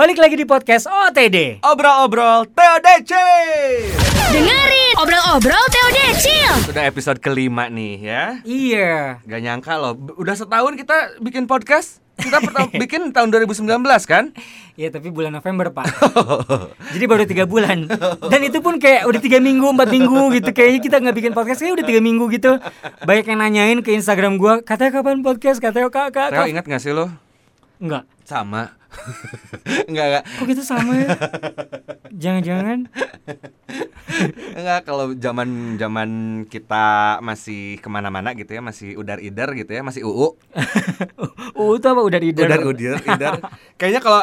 Balik lagi di podcast OTD. Obrol-obrol TODC Dengerin obrol-obrol Teo Decil. Sudah episode kelima nih ya Iya. Gak nyangka loh Udah setahun kita bikin podcast Kita pertama bikin tahun 2019 kan Iya tapi bulan November pak. Jadi baru tiga bulan. Dan itu pun kayak udah tiga minggu, empat minggu gitu. Kayaknya kita nggak bikin podcast kayak udah tiga minggu gitu. Banyak yang nanyain ke Instagram gua, katanya kapan podcast? Katanya kak kak. Teo kak." ingat gak sih lo? Enggak. Sama Enggak, enggak Kok gitu sama ya? Jangan-jangan. Enggak, kalau zaman zaman kita masih ke mana-mana gitu ya Masih udar-idar gitu ya, masih UU Uh itu apa udah di Udar, udar, idar Kayaknya kalau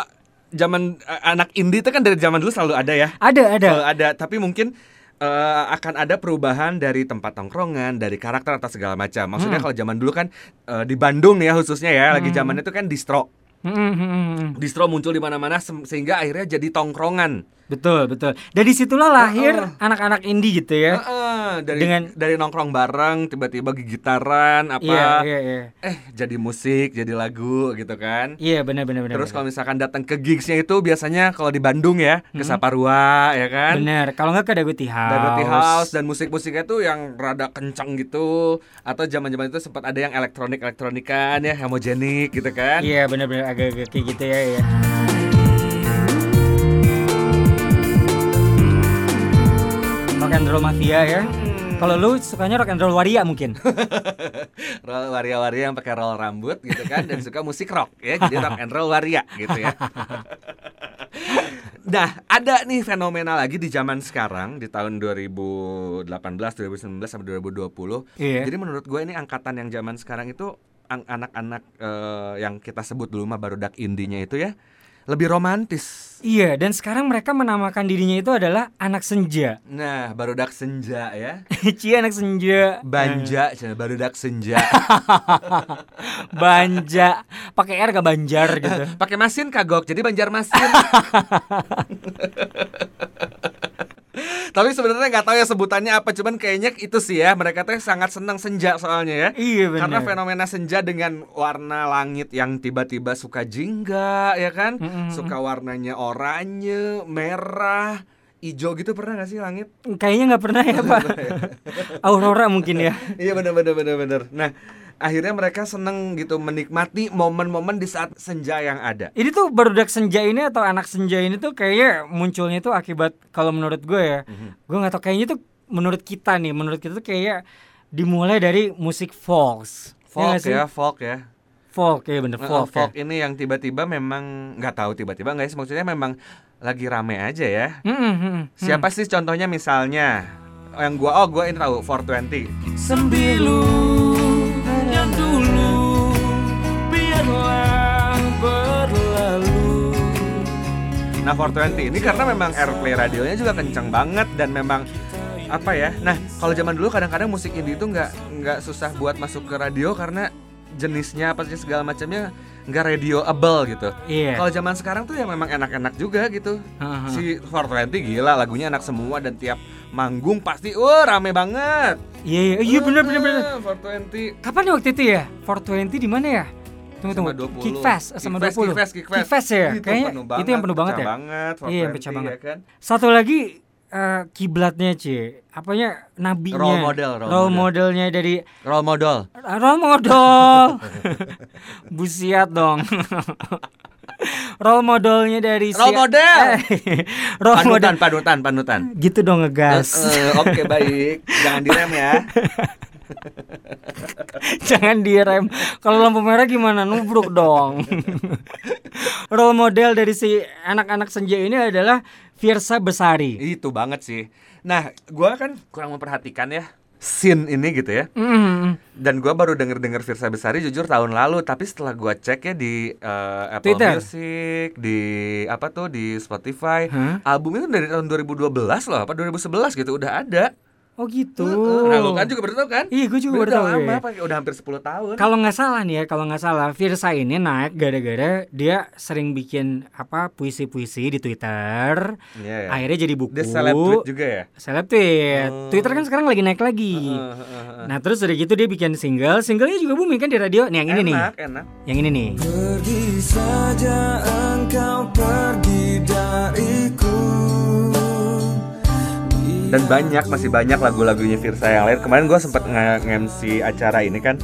zaman eh, anak indie itu kan dari zaman dulu selalu ada ya Ada ada. Selalu ada, tapi mungkin eh, akan ada perubahan dari tempat tongkrongan, dari karakter atau segala macam. Maksudnya kalau zaman dulu kan eh, di Bandung nih ya khususnya ya, lagi zaman itu kan distro. Hmm, hmm, hmm, hmm. Distro muncul di mana-mana sehingga akhirnya jadi tongkrongan. Betul betul. Dari situlah lahir anak-anak indie gitu ya. Heeh, dari Dengan- dari nongkrong bareng tiba-tiba gigitaran apa Iya iya iya. eh jadi musik, jadi lagu gitu kan. Iya benar benar benar. Terus kalau misalkan datang ke gigsnya itu biasanya kalau di Bandung ya, ke Saparua ya kan. benar. Kalau nggak ke Daguti House. Daguti House dan musik-musiknya tuh yang rada kencang gitu atau zaman-zaman itu sempat ada yang elektronik elektronikan ya homogenik gitu kan Iya benar-benar agak-agak kayak gitu ya. ya. And roll mafia ya. Kalau lu sukanya rock and roll waria mungkin. roll waria-waria yang pakai roll rambut gitu kan dan suka musik rock ya jadi rock and roll waria gitu ya Nah, ada nih fenomena lagi di zaman sekarang di tahun 2018, 2019 sampai 2020. Iya. Jadi menurut gue ini angkatan yang zaman sekarang itu anak-anak eh, yang kita sebut dulu mah baru dak indinya itu ya lebih romantis. iya, dan sekarang mereka menamakan dirinya itu adalah anak senja. Nah, baru dak senja ya. Cie anak senja. Banja, baru dak senja. Banja. Pakai R gak banjar gitu. Pakai mesin kagok, jadi banjar masin. Tapi sebenarnya nggak tahu ya sebutannya apa, cuman kayaknya itu sih ya. Mereka tuh sangat senang senja soalnya ya. Iya benar. Karena fenomena senja dengan warna langit yang tiba-tiba suka jingga, ya kan? Mm-mm. Suka warnanya oranye, merah, hijau gitu pernah gak sih langit? Kayaknya nggak pernah ya pak. Aurora mungkin ya. Iya benar benar benar benar. Nah, akhirnya mereka seneng gitu menikmati momen-momen di saat senja yang ada. Ini tuh barudak senja ini atau anak senja ini tuh kayaknya munculnya tuh akibat kalau menurut gue ya, gue nggak tahu kayaknya tuh menurut kita nih, menurut kita tuh kayak dimulai dari musik folk. Folk nggak sih? ya, folk ya. folk ya bener folk. folk ya. ini yang tiba-tiba memang nggak tahu tiba-tiba nggak sih maksudnya memang lagi rame aja ya. Mm, mm, mm, mm. Siapa sih contohnya misalnya yang gua oh gua ini tahu 420. Sembilu dulu biarlah berlalu. Nah 420 ini karena memang airplay radionya juga kencang banget dan memang apa ya. Nah kalau zaman dulu kadang-kadang musik indie itu nggak nggak susah buat masuk ke radio karena jenisnya apa sih segala macamnya nggak radioable gitu. Iya. Kalau zaman sekarang tuh ya memang enak-enak juga gitu. Haha. Si 420 gila lagunya enak semua dan tiap manggung pasti wah rame banget. Iya iya iya bener bener bener. Ah, 420 Kapan waktu itu ya? 420 di mana ya? Tunggu tunggu. sama 20. Kickfest sama Kickfest, 20. Kickfest, Kickfest. Kickfest ya. Itu Kayaknya penuh itu yang penuh banget pecah ya. banget, Iya, yang 420, pecah banget. ya kan? Satu lagi eh, kiblatnya Ci. Apanya nabinya? Role model, role Role model. modelnya dari Role model. role model. Busiat dong. role modelnya dari si- Role model. Eh, role model. Panutan, panutan, panutan. Gitu dong ngegas. Eh, Oke baik, jangan direm ya. Jangan direm. Kalau lampu merah gimana? Nubruk dong. Role model dari si anak-anak senja ini adalah Virsa Besari. Itu banget sih. Nah, gua kan kurang memperhatikan ya scene ini gitu ya. Mm. Dan gua baru denger-denger Virsa Besari jujur tahun lalu, tapi setelah gua cek ya di eh, Apple Twitter. Music, di apa tuh di Spotify, Hah? album itu dari tahun 2012 loh, apa 2011 gitu udah ada. Oh gitu. Nah, lu kan juga baru tahu kan? Iya, gue juga baru Udah tahu. lama, ya. udah hampir 10 tahun. Kalau nggak salah nih ya, kalau nggak salah, Virsa ini naik gara-gara dia sering bikin apa puisi-puisi di Twitter. Iya, ya. Akhirnya jadi buku. Dia seleb tweet juga ya? Seleb tweet. Oh. Twitter kan sekarang lagi naik lagi. Nah terus udah gitu dia bikin single, singlenya juga booming kan di radio. Nih yang ini nih, enak, enak. yang ini nih. Pergi saja engkau pergi dan banyak masih banyak lagu-lagunya Virsa yang lain. Kemarin gue sempet nge-MC acara ini kan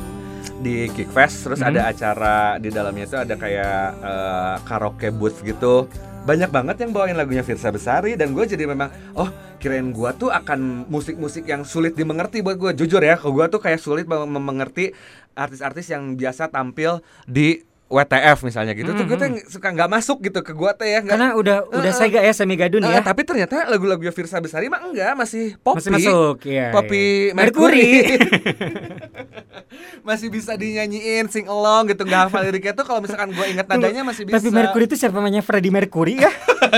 di Kickfest. Terus Hmm. ada acara di dalamnya itu ada kayak eh, karaoke booth gitu. Banyak banget yang bawain lagunya Virsa Besari. Dan gue jadi memang oh kirain gue tuh akan musik-musik yang sulit dimengerti buat gue jujur ya gue tuh kayak sulit mengerti artis-artis yang biasa tampil di WTF misalnya gitu tuh gue tuh suka nggak masuk gitu ke gue teh ya nggak- Karena udah udah Eh, sega ya semi gadun Eh, ya. tapi ternyata lagu-lagu Virsa Besari mah enggak masih popi Masih masuk, iya, popi iya. Mercury, masih bisa dinyanyiin sing along gitu nggak hafal liriknya tuh kalau misalkan gue ingat nadanya masih bisa Tapi Mercury itu siapa namanya Freddie Mercury ya?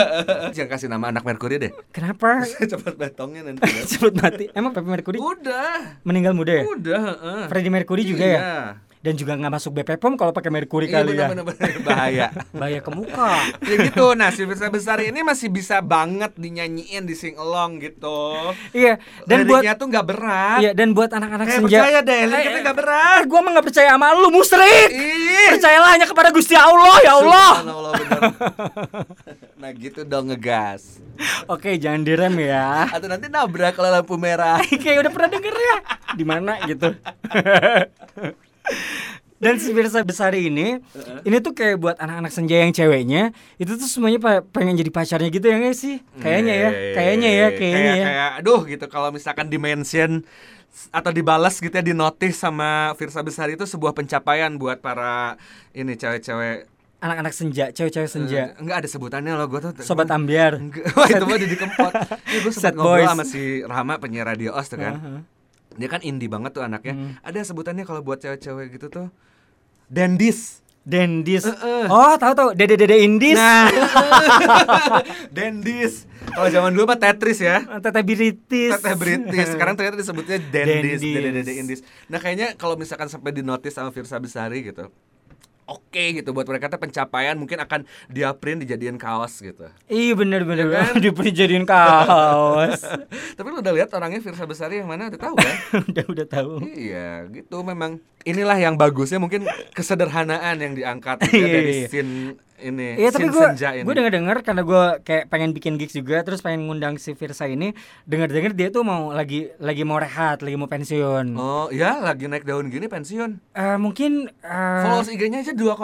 jangan kasih nama anak Mercury deh Kenapa? cepat betongnya nanti ya. Cepet mati. Emang Freddie Mercury udah meninggal muda ya? udah heeh. Freddie Mercury juga ya? Dan juga nggak masuk BP POM kalau pakai Mercury Iya kali ya. benar-benar bahaya Bahaya ke muka. ya gitu nah si Virsa Besari ini masih bisa banget dinyanyiin di sing along gitu Iya, dan buat tuh nggak berat Iya, dan buat anak-anak Eh, senja. percaya deh, liriknya nggak berat. Eh, gua mah nggak percaya sama lu, musrik. Ih. Percayalah hanya kepada Gusti Allah, ya Allah. Bener. nah gitu dong ngegas. Oke, jangan direm ya. Atau nanti nabrak kalau lampu merah. Kayak udah pernah denger ya. Di mana gitu. Dan si Virsa Besari ini, ini tuh kayak buat anak-anak senja yang ceweknya, itu tuh semuanya pengen jadi pacarnya gitu ya nggak sih? Kayaknya ya, kayaknya ya, kayaknya kayak, ya. Kayak aduh gitu kalau misalkan di mention atau dibalas gitu ya di notice sama Virsa Besari itu sebuah pencapaian buat para ini cewek-cewek Anak-anak senja, cewek-cewek senja. Eh, enggak ada sebutannya loh gue tuh Sobat ambiar. Enggak, Wah itu mah Didi Kempot Ini gue sempat ngobrol boys. sama si Rama penyiar radio OS tuh kan Uh-huh. Dia kan indie banget tuh anaknya Hmm. Ada sebutannya kalau buat cewek-cewek gitu tuh Dendis Dendis. Eh, eh. Oh, tahu tahu. Dede-dede Indis. Nah Dendis Kalau zaman dulu mah Tetris ya Teteh Biritis. Teteh British Sekarang ternyata disebutnya Dendis Dendis. Dede-dede Indis Nah kayaknya kalau misalkan sampai di notice sama Virsa Besari gitu Oke gitu buat mereka tuh pencapaian mungkin akan dia print dijadiin kaos gitu Iya bener bener Ya kan? Pernah jadiin kaos. Tapi lu udah lihat orangnya Virsa Besari yang mana udah tahu kan udah udah tahu. Iya, gitu memang inilah yang bagusnya mungkin kesederhanaan yang diangkat ya, Iya, dari iya. scene ini, Iya tapi gue senja ini. gue denger dengar karena gue kayak pengen bikin gigs juga terus pengen ngundang si Virsa ini denger dengar dia tuh mau lagi lagi mau rehat lagi mau pensiun. Oh, ya lagi naik daun gini pensiun. Eh, mungkin eh, Followers IG-nya aja 2,2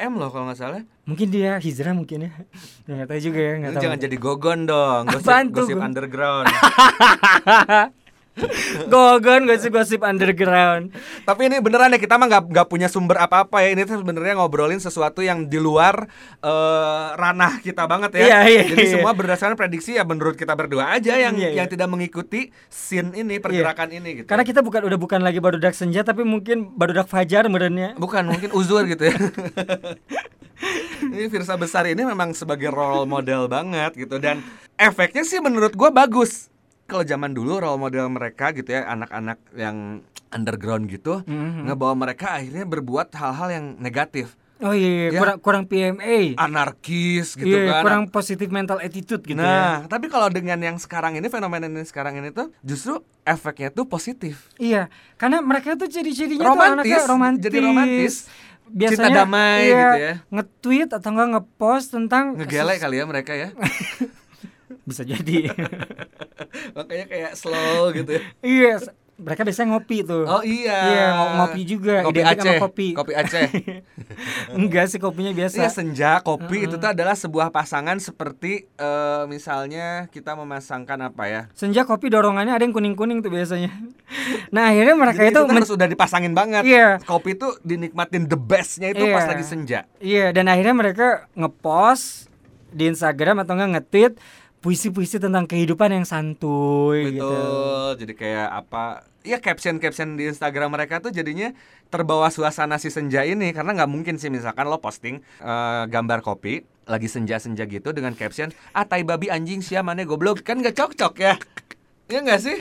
M loh kalau nggak salah. mungkin dia hijrah mungkin ya nggak tahu juga ya nggak tahu. jangan jadi gogon dong, gosip, Apaan gosip underground. Gogon gosip-gosip underground. Tapi ini beneran ya kita mah nggak nggak punya sumber apa-apa ya. Ini tuh sebenarnya ngobrolin sesuatu yang di luar eh, ranah kita banget ya. Iya, iya, Jadi iya. semua berdasarkan prediksi ya menurut kita berdua aja yang Iya, iya. yang tidak mengikuti scene ini, pergerakan ini gitu. Karena kita bukan udah bukan lagi barudak senja tapi mungkin barudak fajar merenya. Bukan mungkin uzur gitu ya. ini Virsa besar ini memang sebagai role model banget gitu dan efeknya sih menurut gua bagus. Kalau zaman dulu role model mereka gitu ya anak-anak yang underground gitu Mhm. ngebawa mereka akhirnya berbuat hal-hal yang negatif, Oh iya, iya, Ya. kurang kurang PMA. anarkis gitu Iya, kan. kurang positif mental attitude gitu ya. nah, tapi kalau dengan yang sekarang ini fenomena ini sekarang ini tuh justru efeknya tuh positif. Iya, karena mereka tuh ciri-cirinya tuh Romantis, anaknya romantis. jadi romantis. Biasanya Cinta damai iya, gitu ya. Nge-tweet atau enggak nge-post tentang Ngegelek kali ya mereka ya. Bisa jadi. Makanya kayak slow gitu ya. iya, s- mereka biasanya ngopi tuh. Oh iya. Iya, ngo- ngopi juga, Kopi identik sama Aceh. kopi. Kopi Aceh. Enggak sih kopinya biasa. Iya senja kopi itu tuh adalah sebuah pasangan seperti eh, misalnya kita memasangkan apa ya? Senja kopi dorongannya ada yang kuning-kuning tuh biasanya. Nah, akhirnya mereka Jadi itu itu harus udah dipasangin banget. Iya. Kopi tuh dinikmatin the bestnya itu pas Iya. lagi senja. Iya, dan akhirnya mereka ngepost di Instagram atau enggak nge-tweet puisi-puisi tentang kehidupan yang santuy gitu. Betul. Jadi kayak apa? Ya caption-caption di Instagram mereka tuh jadinya terbawa suasana si senja ini karena nggak mungkin sih misalkan lo posting eh, gambar kopi lagi senja-senja gitu dengan caption ah tai babi anjing sia mana goblok kan nggak cocok ya ya nggak sih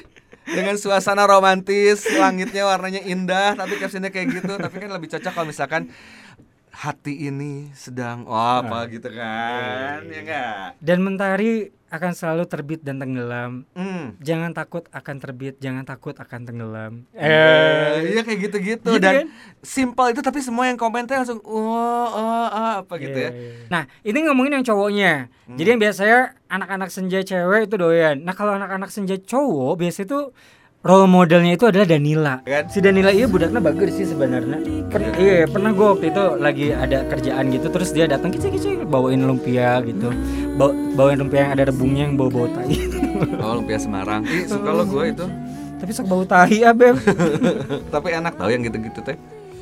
dengan suasana romantis langitnya warnanya indah tapi captionnya kayak gitu tapi kan lebih cocok kalau misalkan hati ini sedang oh apa gitu kan ya nggak Dan mentari akan selalu terbit dan tenggelam. hmm. Jangan takut akan terbit, jangan takut akan tenggelam. Eh, iya kayak gitu-gitu Gitu dan kan? simpel itu tapi semua yang komentar langsung wah oh, ah, apa gitu Iya, ya. iya. Nah, ini ngomongin yang cowoknya. Jadi yang biasanya anak-anak senja cewek itu doyan. Nah kalau anak-anak senja cowok biasanya tuh role modelnya itu adalah Danila. Kan? Si Danila iya budaknya bagus sih sebenarnya. Per- iya pernah gue waktu itu lagi ada kerjaan gitu terus dia datang kicik-kicik bawain lumpia gitu. Bawa, bawain lumpia yang ada rebungnya yang bau-bau tai. Oh, lumpia Semarang. Ih, suka lo gue itu. Tapi sok bau tai ya Beb. Tapi enak tau yang gitu-gitu teh.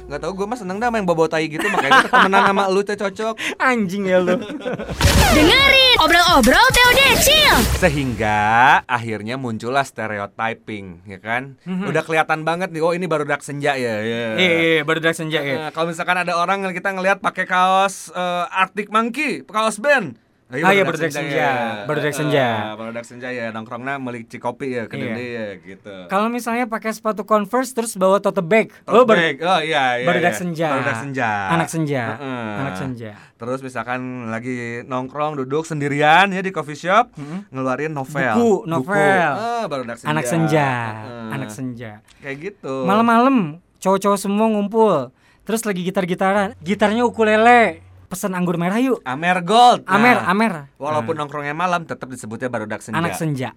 Nggak tahu gue mah seneng dah main bawa tai gitu makanya kita temenan sama lu teh cocok. Anjing ya lu. Dengerin obrol-obrol Teo Decil. Sehingga akhirnya muncullah stereotyping, ya kan? Udah kelihatan banget nih, oh ini baru dak senja ya. ya. Iya, iya, baru dak senja ya. Nah, kalau misalkan ada orang yang kita ngelihat pakai kaos eh, Arctic Monkey, kaos band. Ah, iya, dak senja. Dak senja. Baru dak senja ya, nongkrongnya beli cikopi ya, kedede ya gitu. Kalau misalnya pakai sepatu Converse terus bawa tote bag. Tote oh, bag. oh iya iya. iya. senja. Dak senja. Anak senja. Heeh. Anak senja. Terus misalkan lagi nongkrong duduk sendirian ya di coffee shop, ngeluarin novel. Buku, novel. Ah, baru dak senja. Anak senja. Heeh. Anak senja. Kayak gitu. Malam-malam cowok-cowok semua ngumpul. Terus lagi gitar-gitaran. Gitarnya ukulele. Pesan anggur merah yuk. Amer Gold. Nah, Amer, Amer. Walaupun nongkrongnya malam tetap disebutnya baru dak senja. Anak senja.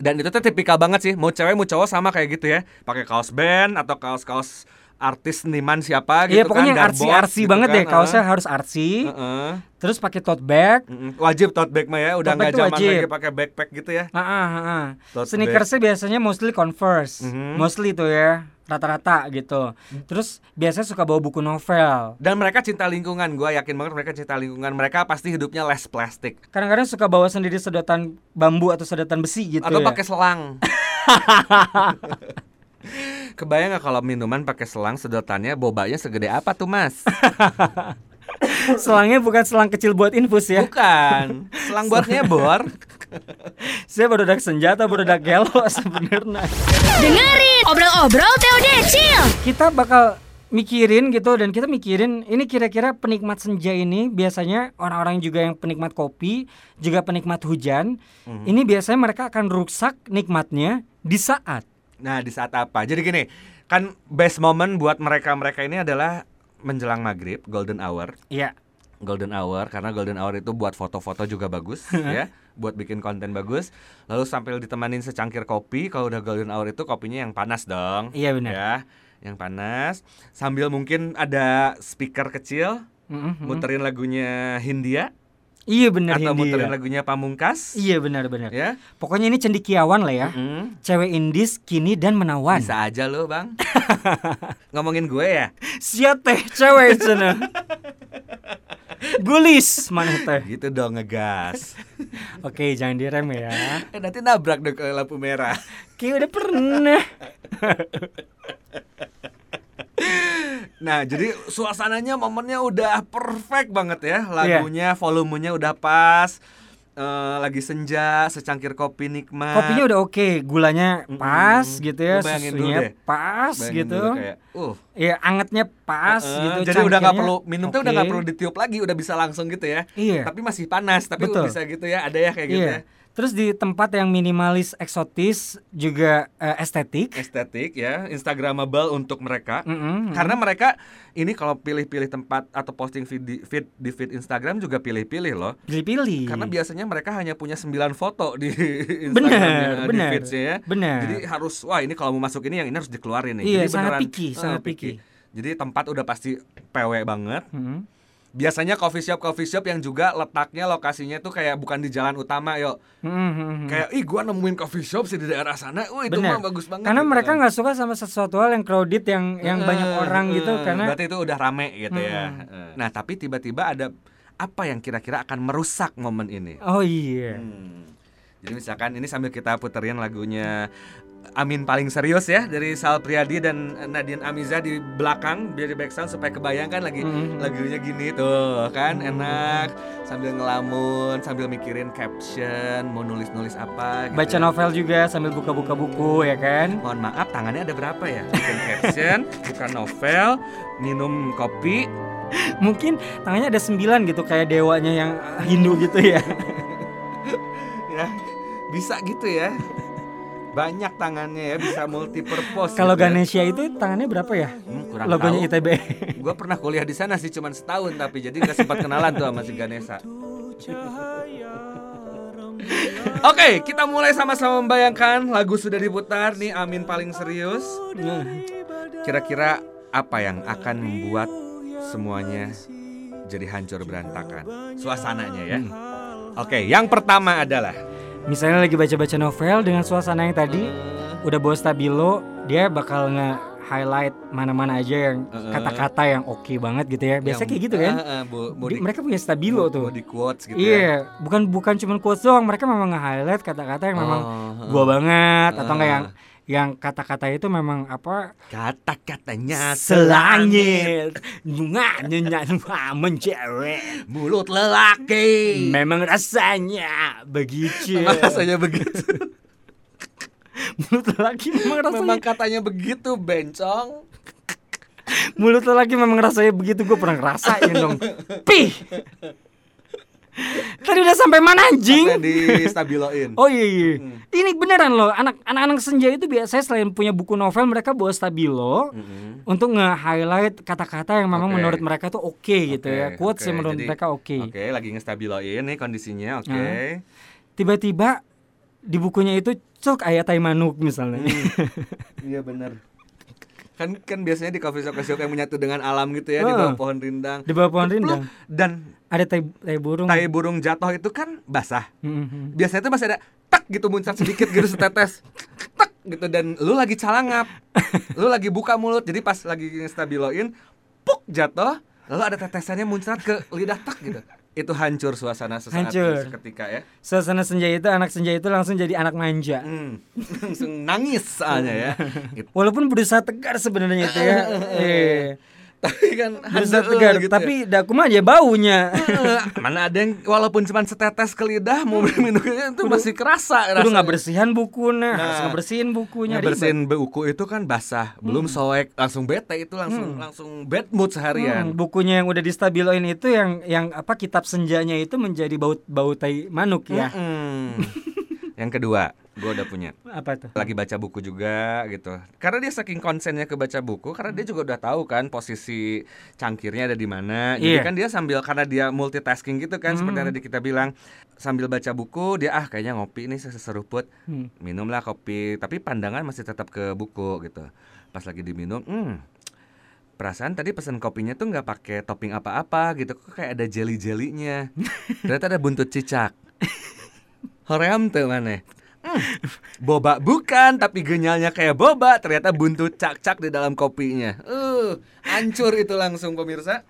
Dan itu tuh tipikal banget sih, mau cewek mau cowok sama kayak gitu ya. Pakai kaos band atau kaos-kaos artis seniman siapa gitu Iya pokoknya kan, artsy Darbox artsy gitu banget kan, deh. Kaosnya heeh. harus artsy. Heeh. Terus pakai tote bag. Mm-mm. Wajib tote bag mah ya, udah nggak zaman lagi pakai backpack gitu ya. Ah, ah, ah. Tote Sneakersnya biasanya mostly Converse, Mhm. mostly tuh ya, rata-rata gitu. Terus biasanya suka bawa buku novel. Dan mereka cinta lingkungan, gua yakin banget mereka cinta lingkungan. Mereka pasti hidupnya less plastik. Kadang-kadang suka bawa sendiri sedotan bambu atau sedotan besi gitu Atau ya. pakai selang. Kebayang nggak kalau minuman pakai selang sedotannya bobanya segede apa tuh mas? Selangnya bukan selang kecil buat infus ya. Bukan, selang buat nyebor. Saya baru dak senjata, baru dak gelo sebenarnya. Dengerin obrol-obrol Teo Decil. Kita bakal mikirin gitu dan kita mikirin ini kira-kira penikmat senja ini biasanya orang-orang juga yang penikmat kopi, juga penikmat hujan. Ini biasanya mereka akan rusak nikmatnya di saat Nah, di saat apa? Jadi gini, kan best moment buat mereka-mereka ini adalah menjelang maghrib, golden hour. Iya. Golden hour karena golden hour itu buat foto-foto juga bagus ya, buat bikin konten bagus. Lalu sambil ditemanin secangkir kopi, kalau udah golden hour itu kopinya yang panas dong. Iya, benar. Ya, yang panas. Sambil mungkin ada speaker kecil, Mhm. muterin lagunya Hindia Iya benar atau Hindia. muterin lagunya Pamungkas. Iya benar-benar. Ya. Pokoknya ini cendikiawan lah ya. Mm. Cewek indis kini dan menawan. Bisa aja lo, Bang. Ngomongin gue ya. Siap teh cewek sana. Gulis mana teh. Gitu dong ngegas. Oke, jangan direm ya. Eh, nanti nabrak deh ke lampu merah. Kayak udah pernah. Nah, jadi suasananya momennya udah perfect banget ya. Iya. Lagunya, volumenya udah pas. Eh, lagi senja, secangkir kopi nikmat. Kopinya udah oke, gulanya pas Mm-mm. gitu ya, susunya pas Bayangin gitu. kayak, uh. Iya, angetnya pas Eh, gitu. jadi udah nggak perlu minum tuh udah nggak perlu ditiup lagi, udah bisa langsung gitu ya. Iya. Tapi masih panas, tapi Betul. bisa gitu ya. Ada ya kayak gitu Iya. ya. Terus di tempat yang minimalis, eksotis, juga eh, estetik. Estetik ya, instagramable untuk mereka. Mm-mm. Karena mereka ini kalau pilih-pilih tempat atau posting feed di feed, di feed Instagram juga pilih-pilih loh. pilih-pilih. Karena biasanya mereka hanya punya 9 foto di Benar, Instagramnya, di benar. feedsnya ya. Benar. Jadi harus wah ini kalau mau masuk ini yang ini harus dikeluarin nih. Iya, Jadi sangat beneran, picky, eh, sangat picky. Jadi tempat udah pasti PW banget. Mm. Biasanya coffee shop coffee shop yang juga letaknya lokasinya tuh kayak bukan di jalan utama yo. Mm-mm. Kayak ih gua nemuin coffee shop sih di daerah sana. Wah itu mah bagus banget. Karena gitu mereka kan. nggak suka sama sesuatu hal yang crowded yang yang Eh, banyak orang gitu eh, karena berarti itu udah rame gitu ya. Hmm. Eh. Nah, tapi tiba-tiba ada apa yang kira-kira akan merusak momen ini? oh iya. Hmm. Jadi misalkan ini sambil kita puterin lagunya Amin paling serius ya dari Sal Priadi dan Nadine Amiza di belakang biar di background supaya kebayangkan lagi Mhm. lagunya gini tuh kan enak sambil ngelamun sambil mikirin caption mau nulis-nulis apa gitu. Baca novel juga sambil buka-buka buku ya kan. Mohon maaf tangannya ada berapa ya? Bikin caption, buka novel, minum kopi, Mungkin tangannya ada sembilan gitu kayak dewanya yang Hindu gitu ya. ya bisa gitu ya. Banyak tangannya ya bisa multi purpose. Kalau gitu ya. Ganesha itu tangannya berapa ya? Hmm, kurang Logonya tahu. ITB. Gue pernah kuliah di sana sih cuman setahun tapi jadi nggak sempat kenalan tuh sama si Ganesha. Oke, kita mulai sama-sama membayangkan lagu sudah diputar nih Amin paling serius. Kira-kira apa yang akan membuat semuanya jadi hancur berantakan? Suasananya ya. Oke, yang pertama adalah misalnya lagi baca-baca novel dengan suasana yang tadi udah bawa stabilo, dia bakal nge-highlight mana-mana aja yang kata-kata yang oke banget gitu ya. Biasa yang- kayak gitu kan. Bu- Di- body- mereka punya stabilo tuh. body quotes gitu ya. Iya, bukan bukan cuma quotes doang, mereka memang nge-highlight kata-kata yang memang Oh, gua banget atau enggak yang yang kata-kata itu memang apa? Kata-katanya selangit, selangit. Bunganya mencewek. Mulut lelaki. memang rasanya begitu. Memang rasanya begitu. mulut lelaki memang rasanya Memang katanya begitu, bencong. mulut lelaki memang rasanya begitu. Gue pernah ngerasain dong. Pih tadi udah sampai mana anjing Sampai di stabiloin. Oh iya, iya. Hmm. ini beneran loh anak anak-anak senja itu biasanya selain punya buku novel mereka bawa stabilo Mm-mm. untuk nge-highlight kata-kata yang memang Oke. menurut mereka tuh oke gitu ya quotes oke. yang menurut Jadi- mereka oke Oke, lagi ngestabiloin nih kondisinya, oke. Nah. tiba-tiba di bukunya itu cok ayat tai manuk misalnya Iya benar. Kan kan biasanya di coffee shop coffee shop yang menyatu dengan alam gitu ya di Ah. bawah pohon rindang. di bawah pohon rindang Dan ada tai, tai burung tai burung jatuh itu kan basah. Mhm. Biasanya tuh masih ada tak gitu muncrat sedikit gitu setetes. Tak gitu dan lu lagi calangap. lu lagi buka mulut. Jadi pas lagi stabiloin, puk jatuh, lalu ada tetesannya muncrat ke lidah tak gitu. Itu hancur suasana sesaat Hancur. seketika ya. suasana senja itu anak senja itu langsung jadi anak manja Hmm, langsung nangis soalnya ya. Walaupun berusaha tegar sebenarnya itu ya eh, Tapi kan handel tegar gitu ya. tapi daku mah aja baunya mana ada yang walaupun cuma setetes ke lidah mau minumnya itu masih kerasa Udah rasanya. nggak bersihan bukunya, harus Nah. ngebersihin bukunya. Ngebersihin buku itu kan basah, belum soek, langsung bete itu langsung langsung bad mood ribet. Hmm, seharian. bukunya yang udah distabiloin itu yang yang apa kitab senjanya itu menjadi bau bau tai manuk ya. Mm-mm. yang kedua, gue udah punya. Apa tuh? Lagi baca buku juga gitu. Karena dia saking konsennya ke baca buku, karena dia juga udah tahu kan posisi cangkirnya ada di mana. Jadi Iya. kan dia sambil karena dia multitasking gitu kan, seperti yang tadi kita bilang, sambil baca buku dia ah kayaknya ngopi nih seseruput. Hmm. minumlah kopi tapi pandangan masih tetap ke buku gitu pas lagi diminum hmm perasaan tadi pesan kopinya tuh nggak pakai topping apa-apa gitu kok kayak ada jelly jelinya ternyata ada buntut cicak hoream tuh mana Hmm, boba bukan tapi genyalnya kayak boba ternyata buntut cak-cak di dalam kopinya uh hancur itu langsung pemirsa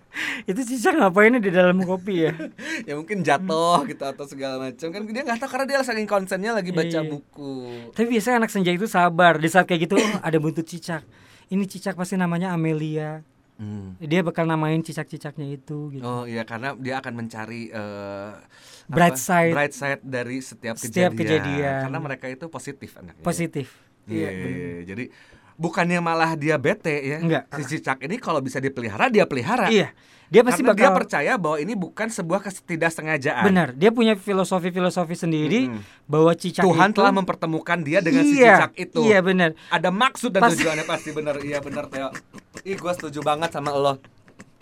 Itu cicak ngapainnya di dalam kopi ya? ya mungkin jatuh gitu atau segala macam kan dia nggak tahu karena dia saking konsennya lagi baca Iya. buku Tapi biasanya anak senja itu sabar di saat kayak gitu oh, ada buntut cicak. Ini cicak pasti namanya Amelia. Hmm. Dia bakal namain cicak-cicaknya itu gitu. Oh iya karena dia akan mencari eh, Bright apa? side. bright side dari setiap, Setiap kejadian. kejadian. Karena mereka itu positif anaknya. Positif. Iya, bener. iya, iya. jadi bukannya malah dia bete ya. Enggak. Si cicak ini kalau bisa dipelihara dia pelihara. Iya. Dia pasti Karena dia bakal percaya bahwa ini bukan sebuah ketidaksengajaan. benar. Dia punya filosofi-filosofi sendiri Mm-mm. bahwa cicak Tuhan itu telah mempertemukan dia dengan si iya, cicak itu. Iya benar. Ada maksud dan Pas- tujuannya pasti benar. Iya benar Teo. Ih gua setuju banget sama lo.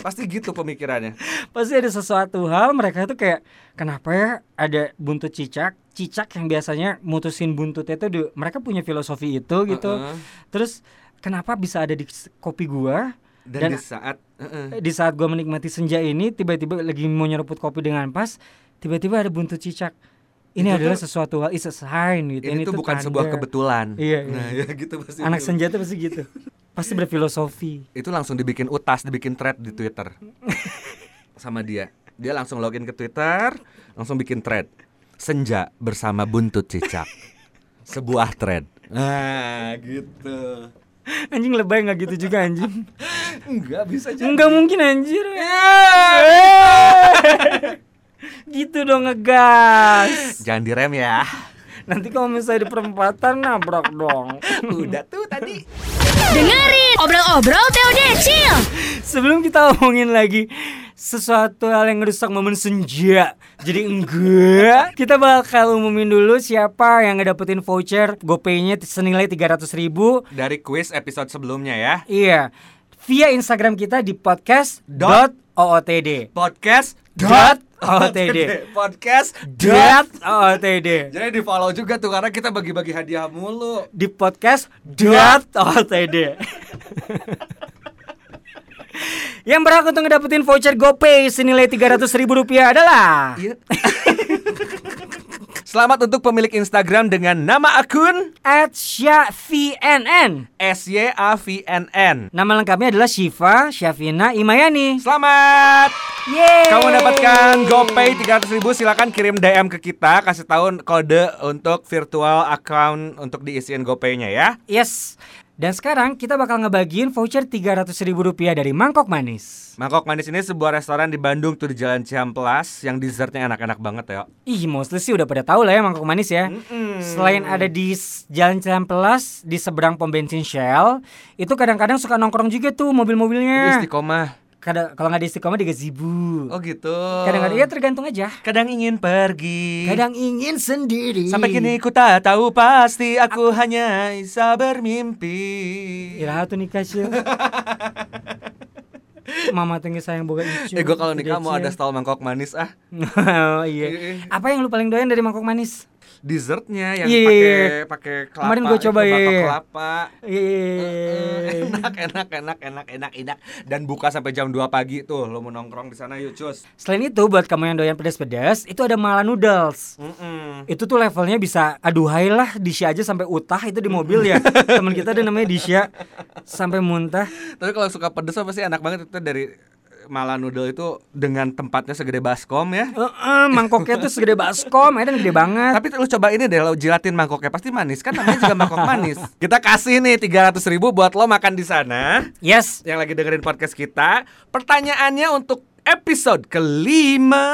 Pasti gitu pemikirannya. Pasti ada sesuatu hal mereka itu kayak kenapa ya ada buntut cicak, cicak yang biasanya mutusin buntutnya itu di- mereka punya filosofi itu gitu. Heeh. Terus kenapa bisa ada di kopi gua? Dan, Dan- di saat heeh. Di saat gua menikmati senja ini tiba-tiba lagi mau nyeruput kopi dengan pas, tiba-tiba ada buntut cicak. Ini Itu adalah tuh- sesuatu hal, it's a sign gitu. ini, tuh bukan tanda. sebuah kebetulan. Iya, iya. Nah, ya gitu pasti. Anak senja tuh pasti gitu. Pasti berfilosofi. Itu langsung dibikin utas, dibikin thread di Twitter. Sama dia. Dia langsung login ke Twitter, langsung bikin thread. Senja bersama buntut cicak. Sebuah thread. Nah, gitu. Anjing lebay nggak gitu juga anjing. Enggak bisa jadi. Enggak mungkin anjir. Gitu dong ngegas. Jangan direm ya. Nanti kalau misalnya di perempatan nabrak dong. Udah tuh tadi. Dengerin obrol-obrol TOD Chill. Sebelum kita omongin lagi sesuatu hal yang ngerusak momen senja. Jadi enggak, kita bakal umumin dulu siapa yang ngedapetin voucher GoPay-nya senilai 300 ribu Dari quiz episode sebelumnya ya. Iya. Via Instagram kita di podcast.ootd. Podcast Dot OOTD. Podcast Dot OOTD. Jadi di follow juga tuh karena kita bagi-bagi hadiah mulu. Di podcast.ootd. Yang berhak untuk ngedapetin voucher GoPay senilai 300 ribu rupiah adalah Iya. Selamat untuk pemilik Instagram dengan nama akun SyaVNN. SYAVNN. Nama lengkapnya adalah Shiva Syafina Imayani. Selamat. Yeay. Kamu mendapatkan GoPay 300 ribu Silakan kirim DM ke kita Kasih tahu kode untuk virtual account Untuk diisiin GoPay-nya ya Yes. Dan sekarang kita bakal ngebagiin voucher 300 ribu rupiah dari Mangkok Manis. Mangkok Manis ini sebuah restoran di Bandung tuh di Jalan Ciamplas Yang dessertnya enak-enak banget ya Ih, mostly sih udah pada tahu lah ya Mangkok Manis ya. Selain ada di Jalan Ciampelas di seberang pom bensin Shell, itu kadang-kadang suka nongkrong juga tuh mobil-mobilnya. istiqomah Kadang kalau nggak di istiqomah di gazebo. Oh gitu Kadang-kadang ya tergantung aja. Kadang ingin pergi Kadang ingin sendiri. Sampai kini ku tak tahu pasti Aku hanya bisa bermimpi Iraha tuh nikah sih. Mama tinggi sayang boga icu. Eh gue kalau nikah mau ada stall mangkok manis ah oh, iya. Apa yang lu paling doyan dari mangkok manis? Dessertnya yang Iya, iya, pakai iya. pakai kelapa Kemarin gua itu, coba, iya. kelapa Iya. enak enak enak enak enak enak dan buka sampai jam 2 pagi tuh lo mau nongkrong di sana yuk cus Selain itu buat kamu yang doyan pedas-pedas, itu ada Mala Noodles. Mm-mm. Itu tuh levelnya bisa aduhai lah Disha aja sampai utah itu di mobil ya. Teman kita ada namanya Disha sampai muntah. tapi kalau suka pedes apa sih enak banget itu dari Mala noodle itu dengan tempatnya segede baskom ya Heeh, mangkoknya tuh segede baskom, dan gede banget. Tapi lu coba ini deh, lo jilatin mangkoknya pasti manis kan namanya juga mangkok manis. Kita kasih nih 300 ribu buat lo makan di sana. Yes. Yang lagi dengerin podcast kita, pertanyaannya untuk episode kelima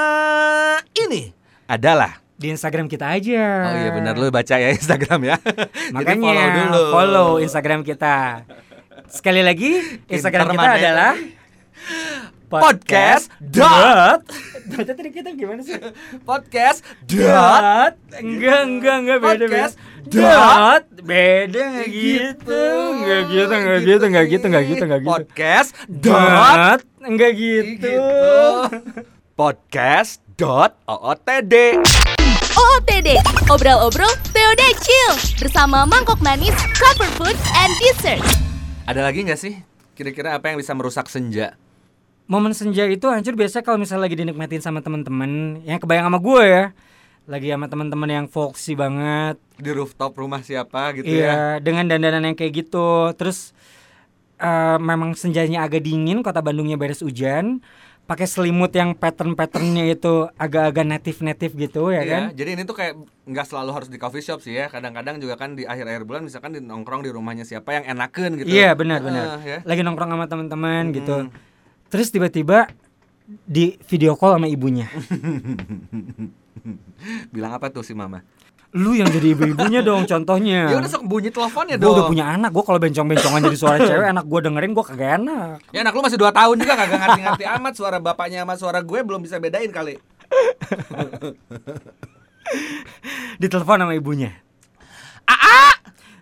ini adalah Di Instagram kita aja. Oh iya benar lu baca ya Instagram ya. Jadi Makanya follow dulu. follow Instagram kita. Sekali lagi Instagram kita adalah Podcast dot. Baca tadi kita gimana sih? Podcast dot. Enggak, enggak, enggak beda Podcast dot. Beda enggak gitu. Enggak gitu, enggak gitu, enggak gitu, enggak gitu, enggak gitu. Podcast dot Dot. Enggak gitu. gitu. Podcast dot OOTD. OOTD, obrol-obrol TOD Chill bersama Mangkok Manis, Cover Food, and Dessert. Ada lagi nggak sih? Kira-kira apa yang bisa merusak senja? Momen senja itu hancur biasa kalau misalnya lagi dinikmatin sama teman-teman yang kebayang sama gue ya. Lagi sama teman-teman yang folksy banget. Di rooftop rumah siapa gitu Iya, ya? dengan dandanan yang kayak gitu. Terus eh, memang senjanya agak dingin, kota Bandungnya beres hujan. Pakai selimut yang pattern-patternnya itu agak-agak native-native gitu ya Iya, kan? Jadi ini tuh kayak nggak selalu harus di coffee shop sih ya. Kadang-kadang juga kan di akhir-akhir bulan misalkan di nongkrong di rumahnya siapa yang enaken gitu. Iya benar-benar. Heeh, ya. Lagi nongkrong sama teman-teman gitu. Terus tiba-tiba di video call sama ibunya. Bilang apa tuh si mama? Lu yang jadi ibu-ibunya dong contohnya. Ya udah sok bunyi teleponnya Gue dong. udah punya anak, gue kalau bencong-bencongan jadi suara cewek, anak gue dengerin gue kagak enak. Ya anak lu masih 2 tahun juga kagak ngerti-ngerti amat suara bapaknya sama suara gue belum bisa bedain kali. Ditelepon sama ibunya. Aa!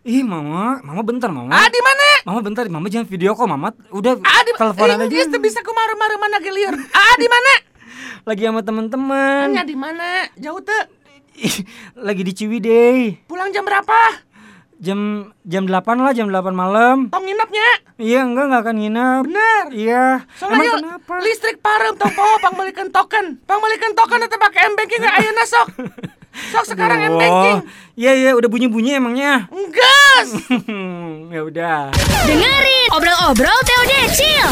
Ih mama, mama bentar mama. Ah di mana? Mama bentar, mama jangan video call, mama udah Ah di teleponan aja. Tuh bisa ke maru-maru mana gelir. Ah di mana? Lagi sama teman-teman. Hanya di mana? Jauh tuh. Lagi di Ciwidey. Pulang jam berapa? Jam jam 8 lah, jam 8 malam. Tong nginepnya. Iya, enggak enggak akan nginep. Bener. Iya. Emang Soalnya kenapa? listrik parem tong poho pangbalikan token. Pangbalikan token atau pakai M-banking ayeuna sok. Sok sekarang Aduh. M-banking. Iya iya, udah bunyi-bunyi emangnya. Enggak. ya udah. Dengerin obrol-obrol TOD Chill